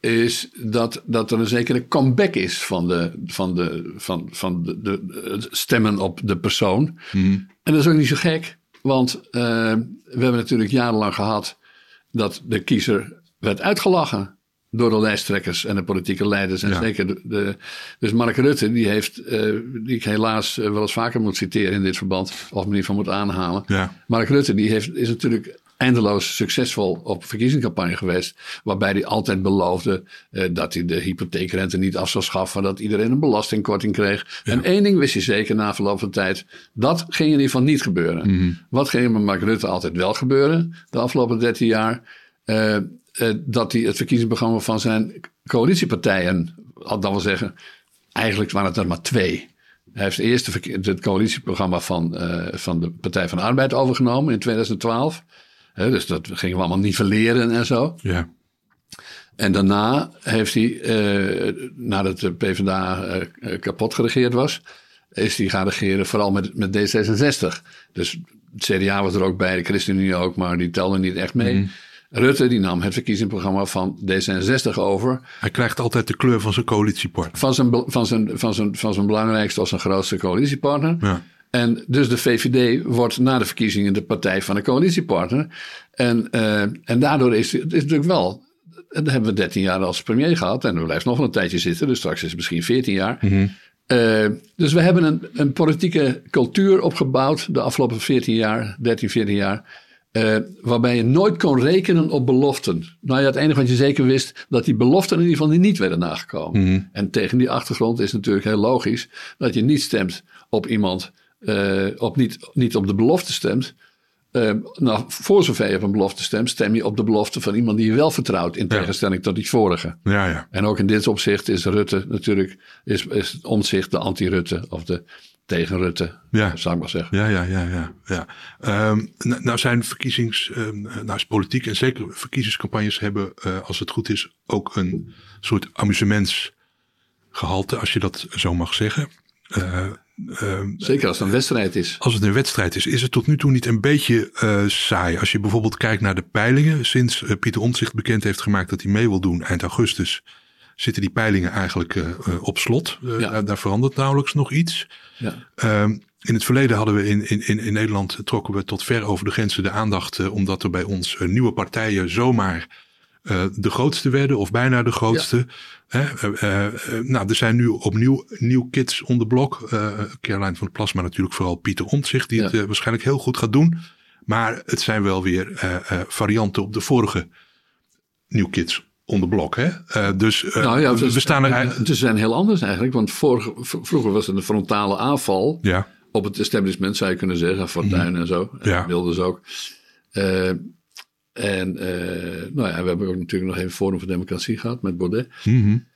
[SPEAKER 2] is dat, dat er een zekere comeback is van de, van de, van, van de, de, de stemmen op de persoon. En dat is ook niet zo gek, want we hebben natuurlijk jarenlang gehad dat de kiezer werd uitgelachen door de lijsttrekkers en de politieke leiders. En
[SPEAKER 1] Ja.
[SPEAKER 2] zeker de, de- dus Mark Rutte, die heeft, eh, die ik helaas eh, wel eens vaker moet citeren in dit verband, of me niet van moet aanhalen.
[SPEAKER 1] Ja.
[SPEAKER 2] Mark Rutte, die heeft, is natuurlijk eindeloos succesvol op verkiezingscampagne geweest. Waarbij hij altijd beloofde eh, dat hij de hypotheekrente niet af zou schaffen. Dat iedereen een belastingkorting kreeg. En één ding wist hij zeker na verloop van tijd. Dat ging in ieder geval niet gebeuren. Wat ging met Mark Rutte altijd wel gebeuren de afgelopen 13 jaar? Eh, eh, dat hij het verkiezingsprogramma van zijn coalitiepartijen, dat wil zeggen, eigenlijk waren het er maar twee. Hij heeft eerst het coalitieprogramma van, van de Partij van de Arbeid overgenomen in 2012. Dus dat gingen we allemaal nivelleren en zo.
[SPEAKER 1] Ja.
[SPEAKER 2] En daarna heeft hij, eh, nadat de PvdA eh, kapot geregeerd was, is hij gaan regeren vooral met, met D66. Dus het CDA was er ook bij, de ChristenUnie ook, maar die telde niet echt mee. Rutte die nam het verkiezingsprogramma van D66 over.
[SPEAKER 1] Hij krijgt altijd de kleur van zijn coalitiepartner.
[SPEAKER 2] Van zijn, van zijn, van zijn, van zijn belangrijkste of zijn grootste coalitiepartner.
[SPEAKER 1] Ja.
[SPEAKER 2] En dus de VVD wordt na de verkiezingen de partij van de coalitiepartner. En, eh, en daardoor is het is natuurlijk wel. Dat hebben we 13 jaar als premier gehad. En we blijft nog wel een tijdje zitten. Dus straks is het misschien 14 jaar. Eh, dus we hebben een, een politieke cultuur opgebouwd de afgelopen 14 jaar, 13, 14 jaar. eh, waarbij je nooit kon rekenen op beloften. Nou ja, het enige wat je zeker wist, dat die beloften in ieder geval niet werden nagekomen. En tegen die achtergrond is natuurlijk heel logisch dat je niet stemt op iemand, eh, op niet, niet op de belofte stemt. Eh, nou, voor zover je op een belofte stemt, stem je op de belofte van iemand die je wel vertrouwt, in tegenstelling tot die vorige.
[SPEAKER 1] Ja, ja.
[SPEAKER 2] En ook in dit opzicht is Rutte natuurlijk, is, is omzicht de anti-Rutte of de tegen-Rutte,
[SPEAKER 1] Ja.
[SPEAKER 2] zou ik maar zeggen.
[SPEAKER 1] Ja, ja, ja, ja. ja. Ehm, nou nou zijn verkiezings, ehm, nou is politiek en zeker verkiezingscampagnes hebben, eh, als het goed is, ook een soort amusementsgehalte, als je dat zo mag zeggen. Eh,
[SPEAKER 2] Zeker als het een wedstrijd is.
[SPEAKER 1] Als het een wedstrijd is, is het tot nu toe niet een beetje uh, saai. Als je bijvoorbeeld kijkt naar de peilingen. Sinds uh, Pieter Omtzigt bekend heeft gemaakt dat hij mee wil doen eind augustus. Zitten die peilingen eigenlijk op slot. Ja. Daar, daar, verandert nauwelijks nog iets. Ja. Ehm, in het verleden hadden we in, in, in Nederland trokken we tot ver over de grenzen de aandacht. omdat er bij ons nieuwe partijen zomaar uh, de grootste werden, of bijna de grootste. Ja. Uh, uh, nou, er zijn nu opnieuw nieuw kids on the block. Caroline van der Plasma natuurlijk vooral Pieter Omtzigt, die ja. het waarschijnlijk heel goed gaat doen. Maar het zijn wel weer varianten op de vorige nieuw kids on the block. Hè? dus nou ja, we staan er.
[SPEAKER 2] Ze zijn heel anders eigenlijk, want vorige, vroeger was het een frontale aanval ja. op het establishment, zou je kunnen zeggen. Fortuyn mm. en zo, ja. Wilders ook. En uh, nou ja, we hebben ook natuurlijk nog even Forum voor Democratie gehad met Baudet. Mm -hmm.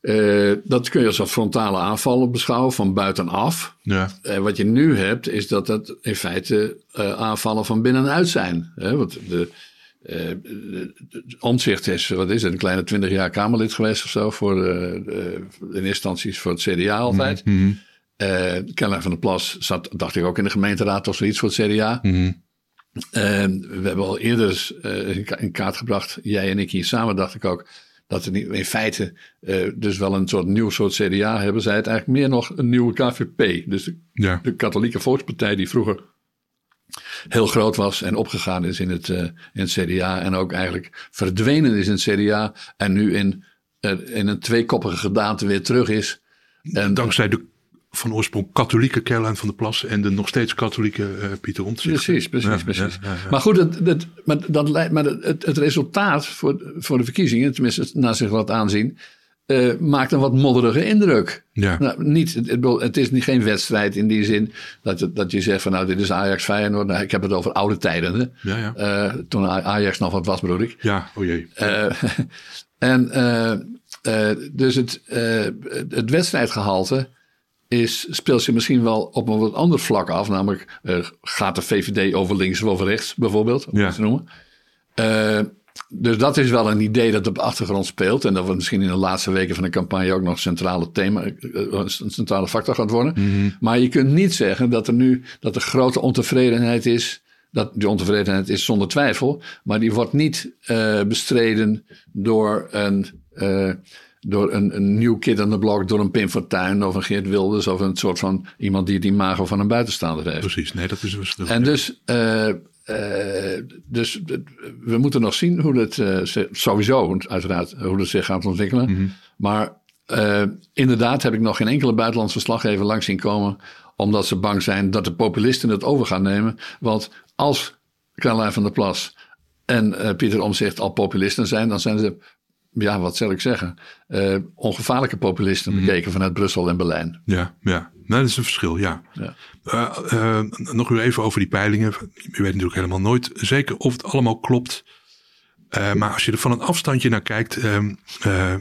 [SPEAKER 2] uh, dat kun je als een frontale aanval beschouwen van buitenaf. Ja. Uh, wat je nu hebt, is dat het in feite aanvallen van binnenuit zijn. Hè? Want de, Omzicht is, wat is het, een kleine twintig jaar Kamerlid geweest of zo. Voor in eerste instantie voor het CDA altijd. Mm -hmm. van der Plas zat, dacht ik, ook in de gemeenteraad of zoiets voor het CDA. Mm -hmm. En we hebben al eerder uh, in kaart gebracht, jij en ik hier samen, dacht ik ook, dat we in feite uh, dus wel een soort nieuw soort CDA hebben. Zij het eigenlijk meer nog een nieuwe KVP. Dus de, ja. de katholieke volkspartij die vroeger heel groot was en opgegaan is in het, uh, in het CDA. En ook eigenlijk verdwenen is in het CDA. En nu in, in een tweekoppige gedaante weer terug is.
[SPEAKER 1] En, Dankzij de van oorsprong katholieke Caroline van der Plas en de nog steeds katholieke uh, Pieter Omtzigt.
[SPEAKER 2] Precies, precies, precies. Maar goed, het, het, maar, dat leidt, maar het, het resultaat voor, voor de verkiezingen, tenminste naar zich wat aanzien, uh, maakt een wat modderige indruk. Ja. Nou, niet, het, het is niet, geen wedstrijd in die zin dat, dat je zegt van nou dit is Ajax Feyenoord. Nou, ik heb het over oude tijden. Hè? Ja, ja. Uh, toen Ajax nog wat was bedoel ik.
[SPEAKER 1] Ja, o jee.
[SPEAKER 2] en dus het, het wedstrijdgehalte is, speelt zich misschien wel op een wat ander vlak af. Namelijk uh, gaat de VVD over links of over rechts bijvoorbeeld. Om ja. te noemen. Uh, dus dat is wel een idee dat op de achtergrond speelt. En dat wordt misschien in de laatste weken van de campagne ook nog een centrale thema, eh, een centrale factor gaat worden. Mm -hmm. Maar je kunt niet zeggen dat er nu dat er grote ontevredenheid is. Dat die ontevredenheid is zonder twijfel. Maar die wordt niet uh, bestreden door een door een, een nieuw kid aan de blok, door een Pim Fortuyn of een Geert Wilders of een soort van iemand die het imago van een buitenstaander heeft.
[SPEAKER 1] Precies, nee, dat is een verschil.
[SPEAKER 2] En dus, uh, uh, dus we moeten nog zien hoe het uh, sowieso, uiteraard, hoe het zich gaat ontwikkelen. Mm -hmm. Maar inderdaad heb ik nog geen enkele buitenlandse verslaggever langs zien komen, omdat ze bang zijn dat de populisten het over gaan nemen. Want als Caroline van der Plas en Pieter Omzicht al populisten zijn, dan zijn ze ja, wat zal ik zeggen, uh, ongevaarlijke populisten mm bekeken vanuit Brussel en Berlijn.
[SPEAKER 1] Ja, ja. Nou, dat is een verschil, ja. ja. Uh, uh, nog even over die peilingen. Je weet natuurlijk helemaal nooit zeker of het allemaal klopt. maar als je er van een afstandje naar kijkt, ehm,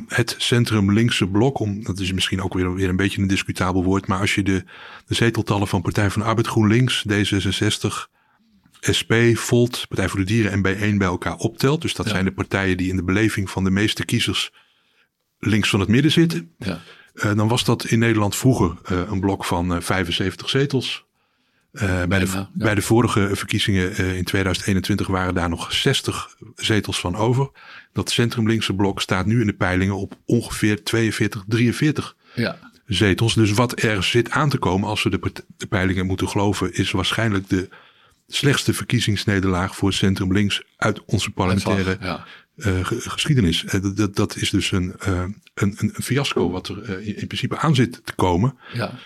[SPEAKER 1] het centrum-linkse blok, om, dat is misschien ook weer, weer een beetje een discutabel woord, maar als je de, de zeteltallen van Partij van Arbeid GroenLinks, D66, SP, Volt, Partij voor de Dieren en B1 bij elkaar optelt. Dus dat zijn de partijen die in de beleving van de meeste kiezers links van het midden zitten. Ja. Uh, dan was dat in Nederland vroeger uh, een blok van uh, eh, 75 zetels. bij, de, bij de vorige verkiezingen in 2021 waren daar nog 60 zetels van over. Dat centrum-linkse blok staat nu in de peilingen op ongeveer 42, 43 ja. zetels. Dus wat er zit aan te komen, als we de, de peilingen moeten geloven, is waarschijnlijk de slechtste verkiezingsnederlaag voor Centrum Links uit onze parlementaire ja. uh, geschiedenis. Uh, dat, dat is dus een, uh, een, een, fiasco wat er in, in, principe aan zit te komen. Ja.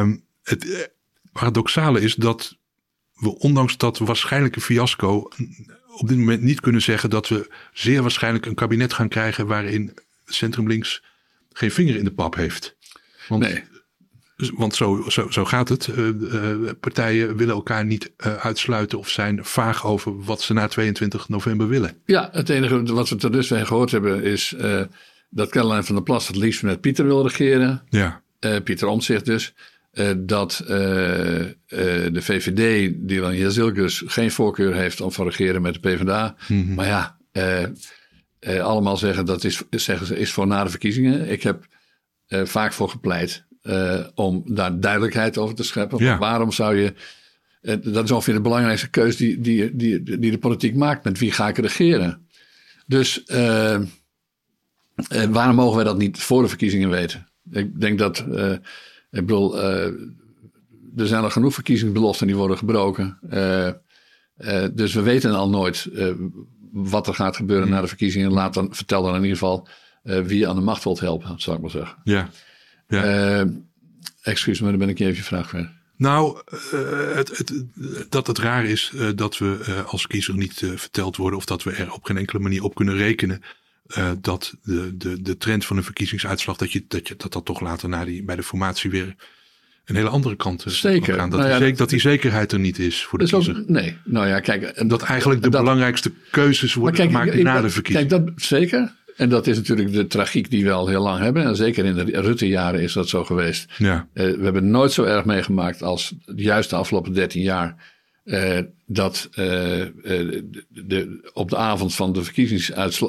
[SPEAKER 1] Um, het paradoxale is dat we ondanks dat waarschijnlijke fiasco op dit moment niet kunnen zeggen dat we zeer waarschijnlijk een kabinet gaan krijgen waarin Centrum Links geen vinger in de pap heeft. Want nee. Dus, want zo, zo, zo gaat het. Uh, uh, partijen willen elkaar niet uh, uitsluiten of zijn vaag over wat ze na 22 november willen.
[SPEAKER 2] Ja, het enige wat we tot dusver gehoord hebben is dat Caroline van der Plas het liefst met Pieter wil regeren. Ja. Pieter Omtzigt dus. dat de VVD, die dan Jazilkus, geen voorkeur heeft om te regeren met de PvdA. Mm -hmm. Maar ja, allemaal zeggen dat is, zeggen ze, is voor na de verkiezingen. Ik heb vaak voor gepleit eh, om daar duidelijkheid over te scheppen.
[SPEAKER 1] Ja.
[SPEAKER 2] Waarom zou je. eh, dat is ongeveer de belangrijkste keus die, die, die, die de politiek maakt. Met wie ga ik regeren? Dus eh, waarom mogen wij dat niet voor de verkiezingen weten? Ik denk dat. ik bedoel, er zijn al genoeg verkiezingsbeloften die worden gebroken. Dus we weten al nooit wat er gaat gebeuren na de verkiezingen. Laat dan, vertel dan in ieder geval wie je aan de macht wilt helpen, zou ik maar zeggen.
[SPEAKER 1] Ja. Ja.
[SPEAKER 2] Eh, excuus me, dan ben ik je even je vraag kwijt.
[SPEAKER 1] Nou, eh, het, het, dat het raar is eh, dat we als kiezer niet verteld worden of dat we er op geen enkele manier op kunnen rekenen. dat de, de, de trend van een verkiezingsuitslag, dat, je, dat, je, dat dat toch later na die, bij de formatie weer een hele andere kant
[SPEAKER 2] Zeker.
[SPEAKER 1] gaan. Dat,
[SPEAKER 2] Nou ja,
[SPEAKER 1] die,
[SPEAKER 2] dat-
[SPEAKER 1] dat die zekerheid er niet is voor de
[SPEAKER 2] is
[SPEAKER 1] kiezer.
[SPEAKER 2] ook, nee, nou ja, kijk.
[SPEAKER 1] dat eigenlijk de
[SPEAKER 2] dat-
[SPEAKER 1] belangrijkste keuzes worden
[SPEAKER 2] Maar kijk,
[SPEAKER 1] gemaakt
[SPEAKER 2] ik-
[SPEAKER 1] na
[SPEAKER 2] ik-
[SPEAKER 1] de verkiezing.
[SPEAKER 2] Kijk, dat zeker. En dat is natuurlijk de tragiek die we al heel lang hebben. En zeker in de Rutte-jaren is dat zo geweest.
[SPEAKER 1] ja,
[SPEAKER 2] Eh, we hebben nooit zo erg meegemaakt als juist de afgelopen 13 jaar. eh, dat eh, de, de- op de avond van de,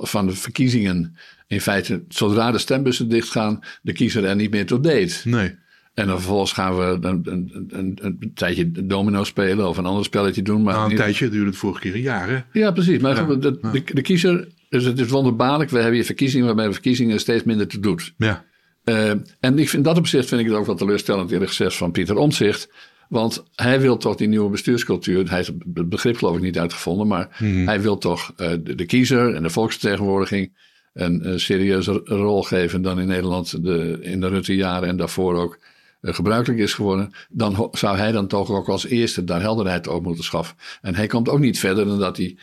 [SPEAKER 2] van de verkiezingen. in feite, zodra de stembussen dichtgaan. de kiezer er niet meer toe deed.
[SPEAKER 1] nee.
[SPEAKER 2] En dan vervolgens gaan we een, een, een, een tijdje domino spelen of een ander spelletje doen. Maar
[SPEAKER 1] Nou, een tijdje, duurde het vorige keer een jaar. Hè?
[SPEAKER 2] ja, precies. Maar
[SPEAKER 1] Ja,
[SPEAKER 2] de, de, de kiezer, dus het is wonderbaarlijk. We hebben hier verkiezingen waarbij de verkiezingen steeds minder te doet.
[SPEAKER 1] Ja,
[SPEAKER 2] Eh, en ik vind dat opzicht vind ik het ook wel teleurstellend eerlijk gezegd van Pieter Omtzigt. Want hij wil toch die nieuwe bestuurscultuur. Hij heeft het begrip geloof ik niet uitgevonden. Maar hij wil toch eh, de, de kiezer en de volksvertegenwoordiging een, serieuze rol geven dan in Nederland de, in de Rutte-jaren en daarvoor ook eh, gebruikelijk is geworden. Dan zou hij dan toch ook als eerste daar helderheid op moeten schaffen. En hij komt ook niet verder dan dat hij,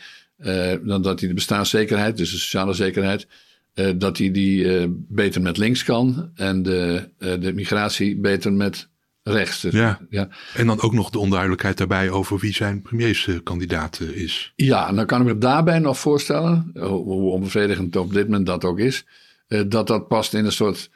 [SPEAKER 2] dan dat hij de bestaanszekerheid, dus de sociale zekerheid, eh, dat hij die eh, beter met links kan en de, eh, de migratie beter met rechts. Dus,
[SPEAKER 1] Ja.
[SPEAKER 2] ja.
[SPEAKER 1] en dan ook nog de onduidelijkheid daarbij over wie zijn premierskandidaat eh, is.
[SPEAKER 2] Ja, dan kan ik me daarbij nog voorstellen, hoe onbevredigend op dit moment dat ook is, eh, dat dat past in een soort,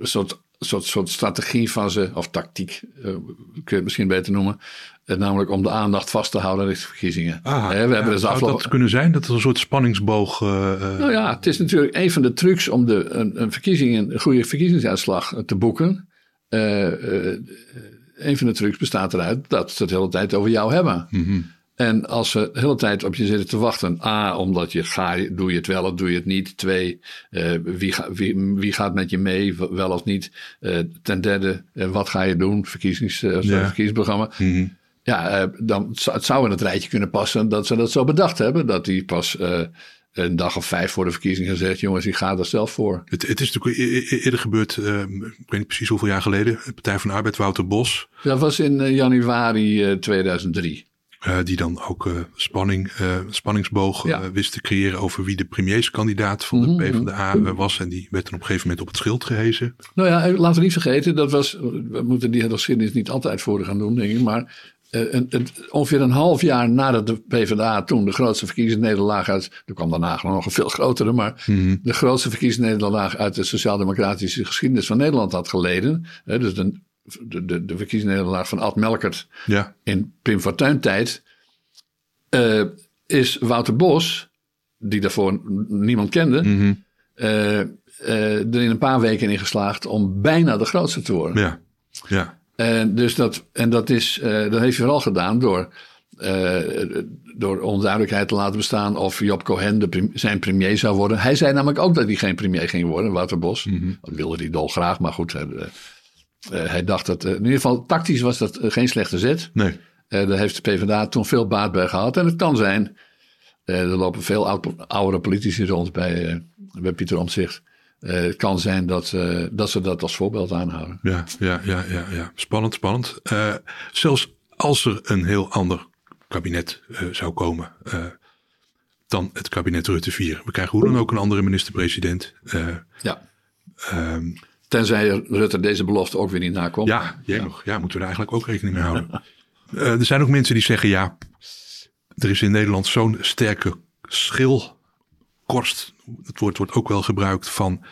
[SPEAKER 2] soort, soort, soort strategie van ze, of tactiek, eh, kun je het misschien beter noemen, eh, namelijk om de aandacht vast te houden richting verkiezingen.
[SPEAKER 1] Ah,
[SPEAKER 2] we hebben dus
[SPEAKER 1] zou
[SPEAKER 2] afgelopen...
[SPEAKER 1] dat kunnen zijn? Dat er een soort spanningsboog... eh,
[SPEAKER 2] Nou ja, het is natuurlijk een van de trucs om de, een, een, verkiezing, een goede verkiezingsuitslag te boeken. Een van de trucs bestaat eruit dat ze het de hele tijd over jou hebben. En als ze de hele tijd op je zitten te wachten. A, omdat je ga, doe je het wel of doe je het niet. Twee, eh, wie, ga, wie, wie gaat met je mee, wel of niet. Eh, ten derde, eh, wat ga je doen? Verkiezings,
[SPEAKER 1] Ja.
[SPEAKER 2] verkiezingsprogramma. Ja, eh, dan zou- het zou in het rijtje kunnen passen dat ze dat zo bedacht hebben. Dat die pas een dag of vijf voor de verkiezingen zegt: jongens, ik ga er zelf voor.
[SPEAKER 1] Het, het is natuurlijk e- e- eerder gebeurd, ik weet niet precies hoeveel jaar geleden. De Partij van de Arbeid, Wouter Bos.
[SPEAKER 2] Dat was in januari eh, 2003.
[SPEAKER 1] Eh, die dan ook eh, spanning, eh, spanningsboog
[SPEAKER 2] Ja. Mhm,
[SPEAKER 1] wist te creëren over wie de premierskandidaat van de PvdA eh, was. En die werd dan op een gegeven moment op het schild gehezen.
[SPEAKER 2] Nou ja, laten we niet vergeten, dat was, we moeten die geschiedenis niet altijd voor gaan doen, denk ik. Maar een, een- ongeveer een half jaar nadat de PvdA toen de grootste verkiezingsnederlaag uit. Er kwam daarna nog een veel grotere, maar de grootste verkiezingsnederlaag uit de sociaal-democratische geschiedenis van Nederland had geleden. Hè, dus de, de, de, de verkiezingsnederlaag van Ad Melkert
[SPEAKER 1] Ja,
[SPEAKER 2] in Pim Fortuyn tijd. eh, is Wouter Bos, die daarvoor niemand kende. eh, eh, er in een paar weken in geslaagd om bijna de grootste te worden.
[SPEAKER 1] ja, ja.
[SPEAKER 2] En, dus dat, en dat, is, dat heeft hij vooral gedaan door, door onduidelijkheid te laten bestaan of Job Cohen de prim- zijn premier zou worden. Hij zei namelijk ook dat hij geen premier ging worden, Wouter Bos. Dat wilde hij dolgraag, maar goed. Hij dacht dat, eh, in ieder geval tactisch was dat eh, geen slechte zet.
[SPEAKER 1] Nee.
[SPEAKER 2] Eh, daar heeft de PvdA toen veel baat bij gehad. En het kan zijn, eh, er lopen veel oud- oudere politici rond bij, eh, bij Pieter Omtzigt. Eh, het kan zijn dat, eh, dat ze dat als voorbeeld aanhouden.
[SPEAKER 1] Ja, ja, ja, ja, ja. Spannend, spannend. Eh, zelfs als er een heel ander kabinet eh, zou komen eh, dan het kabinet Rutte 4. We krijgen hoe dan ook een andere minister-president. Eh,
[SPEAKER 2] Ja.
[SPEAKER 1] ehm,
[SPEAKER 2] Tenzij Rutte deze belofte ook weer niet nakomt.
[SPEAKER 1] ja, nog. Ja, moeten we daar eigenlijk ook rekening mee houden. Eh, er zijn ook mensen die zeggen, ja, er is in Nederland zo'n sterke schilkorst. Het woord wordt ook wel gebruikt van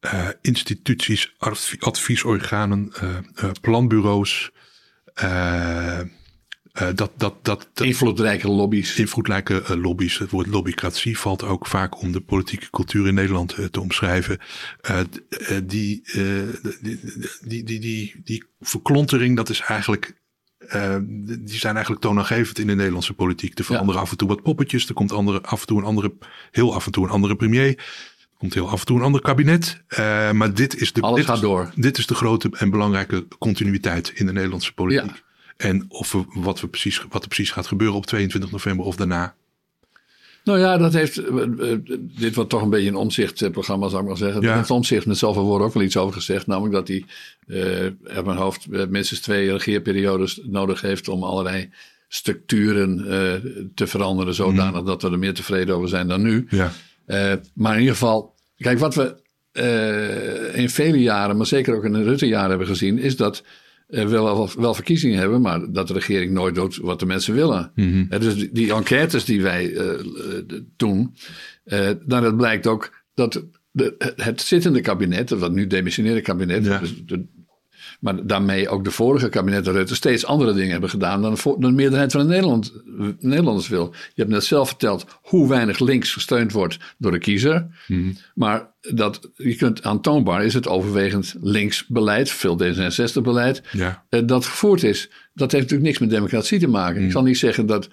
[SPEAKER 1] eh, instituties, adv- adviesorganen, eh, planbureaus, Uh, dat, dat, dat,
[SPEAKER 2] invloedrijke lobby's.
[SPEAKER 1] Invloedrijke uh, lobby's. Het woord lobbycratie valt ook vaak om de politieke cultuur in Nederland uh, te omschrijven. die, die, die, die, die, die verklontering, dat is eigenlijk die zijn eigenlijk toonaangevend in de Nederlandse politiek. Er veranderen ja. af en toe wat poppetjes. Er komt andere, af en toe een andere, heel af en toe een andere premier. Er komt heel af en toe een ander kabinet. Uh, maar dit is, de,
[SPEAKER 2] Alles
[SPEAKER 1] dit,
[SPEAKER 2] gaat door.
[SPEAKER 1] dit is de grote en belangrijke continuïteit in de Nederlandse politiek. Ja. En of we, wat, we precies, wat er precies gaat gebeuren op 22 november of daarna.
[SPEAKER 2] Nou ja, dat heeft. Dit wordt toch een beetje een omzichtprogramma, zou ik maar zeggen. Ja. Het omzicht met zoveel woorden ook wel iets over gezegd. Namelijk dat hij uh, mijn hoofd minstens twee regeerperiodes nodig heeft om allerlei structuren uh, te veranderen. Zodanig mm. dat we er meer tevreden over zijn dan nu.
[SPEAKER 1] Ja.
[SPEAKER 2] Uh, maar in ieder geval, kijk, wat we in vele jaren, maar zeker ook in de Rutte-jaren hebben gezien, is dat wel, wel verkiezingen hebben, maar dat de regering nooit doet wat de mensen willen.
[SPEAKER 1] Mm -hmm.
[SPEAKER 2] uh, dus die, die, enquêtes die wij uh, doen, dan het blijkt ook dat de, het zittende kabinet, wat nu demissionaire kabinet,
[SPEAKER 1] ja.
[SPEAKER 2] dus de, maar daarmee ook de vorige kabinetten Rutte steeds andere dingen hebben gedaan dan de, de meerderheid van de Nederland, Nederlanders wil. Je hebt net zelf verteld hoe weinig links gesteund wordt door de kiezer.
[SPEAKER 1] Mm.
[SPEAKER 2] Maar dat, je kunt aantoonbaar is het overwegend links beleid, veel D66 beleid,
[SPEAKER 1] ja.
[SPEAKER 2] dat gevoerd is. Dat heeft natuurlijk niks met democratie te maken.
[SPEAKER 1] Mm.
[SPEAKER 2] Ik zal niet zeggen dat,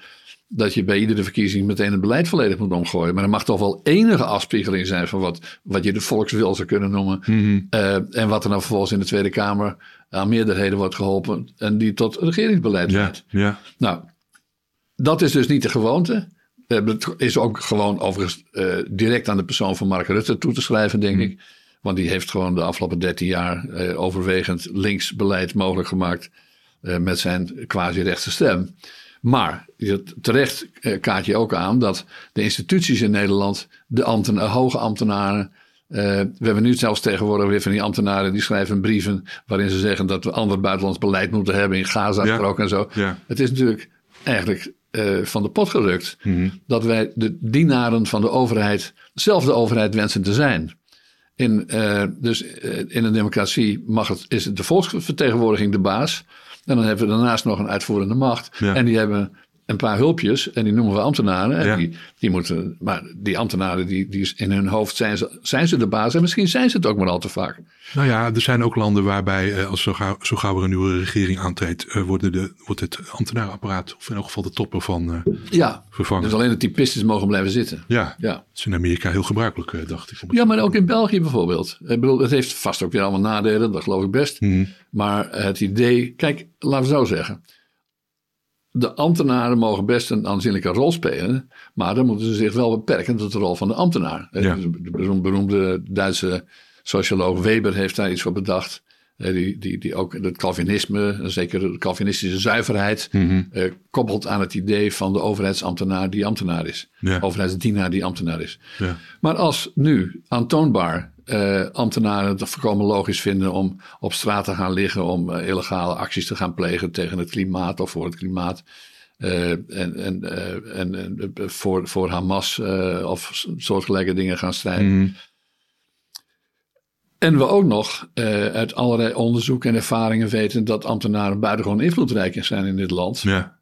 [SPEAKER 2] dat je bij iedere verkiezing meteen het beleid volledig moet omgooien. Maar er mag toch wel enige afspiegeling zijn van wat, wat je de volkswil zou kunnen noemen.
[SPEAKER 1] Mm-hmm.
[SPEAKER 2] Uh, en wat er dan vervolgens in de Tweede Kamer aan meerderheden wordt geholpen. En die tot regeringsbeleid
[SPEAKER 1] ja,
[SPEAKER 2] leidt.
[SPEAKER 1] ja.
[SPEAKER 2] Nou, dat is dus niet de gewoonte. Het is ook gewoon overigens uh, direct aan de persoon van Mark Rutte toe te schrijven, denk
[SPEAKER 1] Mm.
[SPEAKER 2] ik. Want die heeft gewoon de afgelopen 13 jaar uh, overwegend links beleid mogelijk gemaakt. uh, met zijn quasi-rechtse stem. Maar terecht kaart je ook aan dat de instituties in Nederland, de ambten, hoge ambtenaren. We hebben nu zelfs tegenwoordig weer van die ambtenaren die schrijven brieven waarin ze zeggen dat we ander buitenlands beleid moeten hebben in Gaza
[SPEAKER 1] Ja.
[SPEAKER 2] en zo.
[SPEAKER 1] Ja.
[SPEAKER 2] Het is natuurlijk eigenlijk uh, van de pot gerukt
[SPEAKER 1] Mhm.
[SPEAKER 2] dat wij de dienaren van de overheid zelf de overheid wensen te zijn. In, uh, dus uh, in een democratie mag het, is de volksvertegenwoordiging de baas. En dan hebben we daarnaast nog een uitvoerende macht.
[SPEAKER 1] Ja.
[SPEAKER 2] En die hebben een paar hulpjes en die noemen we ambtenaren. En
[SPEAKER 1] Ja.
[SPEAKER 2] die, die moeten, maar die ambtenaren, die, die in hun hoofd zijn ze, zijn ze de baas. En misschien zijn ze het ook maar al te vaak.
[SPEAKER 1] Nou ja, er zijn ook landen waarbij, eh, als zo gauw, zo gauw er een nieuwe regering aantreedt, eh, worden de, wordt het ambtenarenapparaat, of in elk geval de toppen van, eh,
[SPEAKER 2] Ja,
[SPEAKER 1] vervangen.
[SPEAKER 2] dus alleen de typistes mogen blijven zitten.
[SPEAKER 1] ja,
[SPEAKER 2] Ja.
[SPEAKER 1] dat is in Amerika heel gebruikelijk, dacht ik.
[SPEAKER 2] Ja, maar ook in België bijvoorbeeld. Ik bedoel, het heeft vast ook weer allemaal nadelen, dat geloof ik best.
[SPEAKER 1] Mhm.
[SPEAKER 2] Maar het idee, kijk, laten we zo zeggen. De ambtenaren mogen best een aanzienlijke rol spelen, maar dan moeten ze zich wel beperken tot de rol van de ambtenaar.
[SPEAKER 1] Ja.
[SPEAKER 2] De beroem- beroemde Duitse socioloog Weber heeft daar iets voor bedacht. Die, die, die ook het Calvinisme, zeker de Calvinistische zuiverheid,
[SPEAKER 1] Mhm.
[SPEAKER 2] eh, koppelt aan het idee van de overheidsambtenaar die ambtenaar is.
[SPEAKER 1] Ja.
[SPEAKER 2] Overheidsdienaar die ambtenaar is.
[SPEAKER 1] Ja.
[SPEAKER 2] Maar als nu aantoonbaar eh, ambtenaren het voorkomen logisch vinden om op straat te gaan liggen, om eh, illegale acties te gaan plegen tegen het klimaat of voor het klimaat. eh, en en, en, en voor, voor Hamas of soortgelijke dingen gaan strijden.
[SPEAKER 1] Mhm.
[SPEAKER 2] En we ook nog uit allerlei onderzoek en ervaringen weten dat ambtenaren buitengewoon invloedrijk zijn in dit land.
[SPEAKER 1] ja.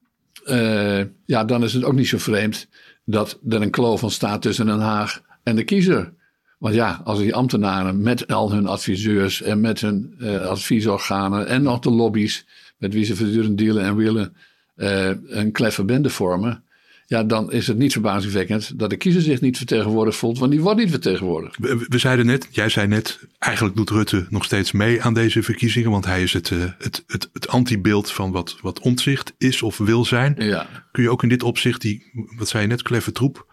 [SPEAKER 2] Ja, dan is het ook niet zo vreemd dat er een kloof ontstaat tussen Den Haag en de kiezer. Want ja, als die ambtenaren met al hun adviseurs en met hun eh, adviesorganen en nog de lobby's met wie ze voortdurend dealen en willen eh, een kleffe bende vormen. Ja, dan is het niet verbazingwekkend dat de kiezer zich niet vertegenwoordigd voelt, want die wordt niet vertegenwoordigd.
[SPEAKER 1] We, we zeiden net, jij zei net, eigenlijk doet Rutte nog steeds mee aan deze verkiezingen, want hij is het, eh, het, het, het antibeeld van wat, wat ontzicht is of wil zijn.
[SPEAKER 2] Ja,
[SPEAKER 1] Kun je ook in dit opzicht, die, wat zei je net, kleffe troep,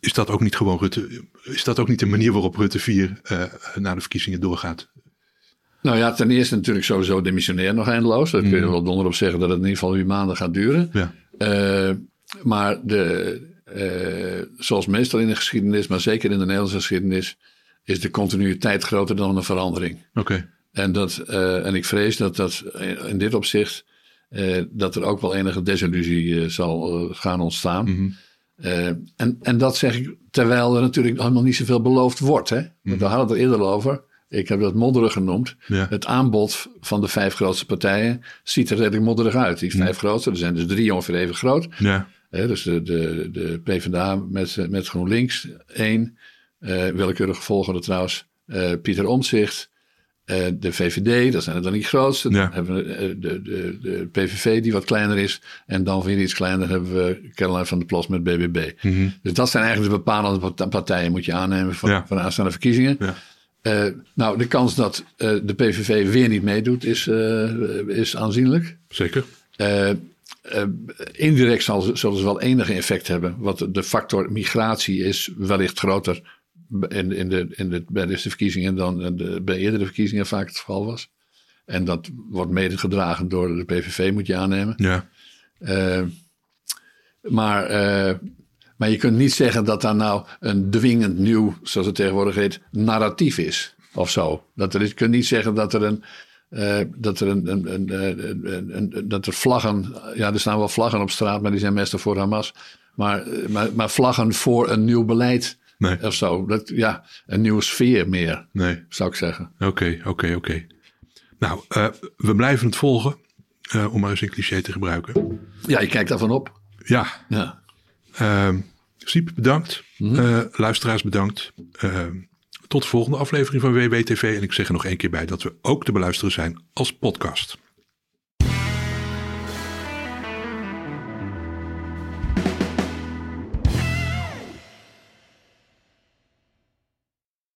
[SPEAKER 1] is dat ook niet gewoon Rutte, is dat ook niet de manier waarop Rutte 4 eh na de verkiezingen doorgaat?
[SPEAKER 2] Nou ja, ten eerste natuurlijk sowieso demissionair nog eindeloos. Daar kun je
[SPEAKER 1] Mhm.
[SPEAKER 2] wel donder op zeggen dat het in ieder geval weer maanden gaat duren.
[SPEAKER 1] Ja.
[SPEAKER 2] Eh, maar de, eh, zoals meestal in de geschiedenis, maar zeker in de Nederlandse geschiedenis, is de continuïteit groter dan een verandering.
[SPEAKER 1] Oké.
[SPEAKER 2] En, dat, en ik vrees dat dat in dit opzicht, dat er ook wel enige desillusie zal gaan ontstaan.
[SPEAKER 1] Mhm.
[SPEAKER 2] En, en dat zeg ik terwijl er natuurlijk helemaal niet zoveel beloofd wordt. Hè? Want we hadden het er eerder over. ik heb dat modderig genoemd.
[SPEAKER 1] Ja.
[SPEAKER 2] Het aanbod van de vijf grootste partijen ziet er redelijk modderig uit. Die vijf grootste, er zijn dus drie ongeveer even groot.
[SPEAKER 1] Ja.
[SPEAKER 2] Dus de, de, de PvdA met, met GroenLinks één. eh willekeurig volgende trouwens. eh, Pieter Omtzigt. Eh, de VVD, dat zijn er dan niet grootste. Dan hebben we eh, de, de, de PVV die wat kleiner is. En dan weer iets kleiner hebben we Caroline van der Plas met BBB. Dus dat zijn eigenlijk de bepalende part- partijen moet je aannemen van,
[SPEAKER 1] Ja.
[SPEAKER 2] van de aanstaande verkiezingen.
[SPEAKER 1] Ja.
[SPEAKER 2] Eh, nou, de kans dat de PVV weer niet meedoet is, is aanzienlijk.
[SPEAKER 1] Zeker.
[SPEAKER 2] Indirect zal, ze- zullen ze wel enige effect hebben. Want de factor migratie is wellicht groter in, in de, in de, bij deze verkiezingen dan de, bij eerdere verkiezingen vaak het geval was. En dat wordt mede gedragen door de PVV, moet je aannemen.
[SPEAKER 1] Ja.
[SPEAKER 2] Eh, maar, eh, maar je kunt niet zeggen dat daar nou een dwingend nieuw, zoals het tegenwoordig heet, narratief is. Of zo. Dat er is, je kunt niet zeggen dat er een. eh, dat er een, een, een, dat er vlaggen, ja, er staan wel vlaggen op straat, maar die zijn meestal voor Hamas. Maar, maar, maar vlaggen voor een nieuw beleid
[SPEAKER 1] Nee.
[SPEAKER 2] of zo. Dat, ja, een nieuwe sfeer meer,
[SPEAKER 1] Nee.
[SPEAKER 2] zou ik zeggen.
[SPEAKER 1] Oké, oké, oké. Nou, eh, we blijven het volgen. eh, om maar eens een cliché te gebruiken.
[SPEAKER 2] Ja, je kijkt daarvan op.
[SPEAKER 1] Ja,
[SPEAKER 2] Ja.
[SPEAKER 1] Siep, bedankt.
[SPEAKER 2] Mhm.
[SPEAKER 1] Eh, luisteraars, bedankt. Ehm, tot de volgende aflevering van WWTV. En ik zeg er nog één keer bij dat we ook te beluisteren zijn als podcast.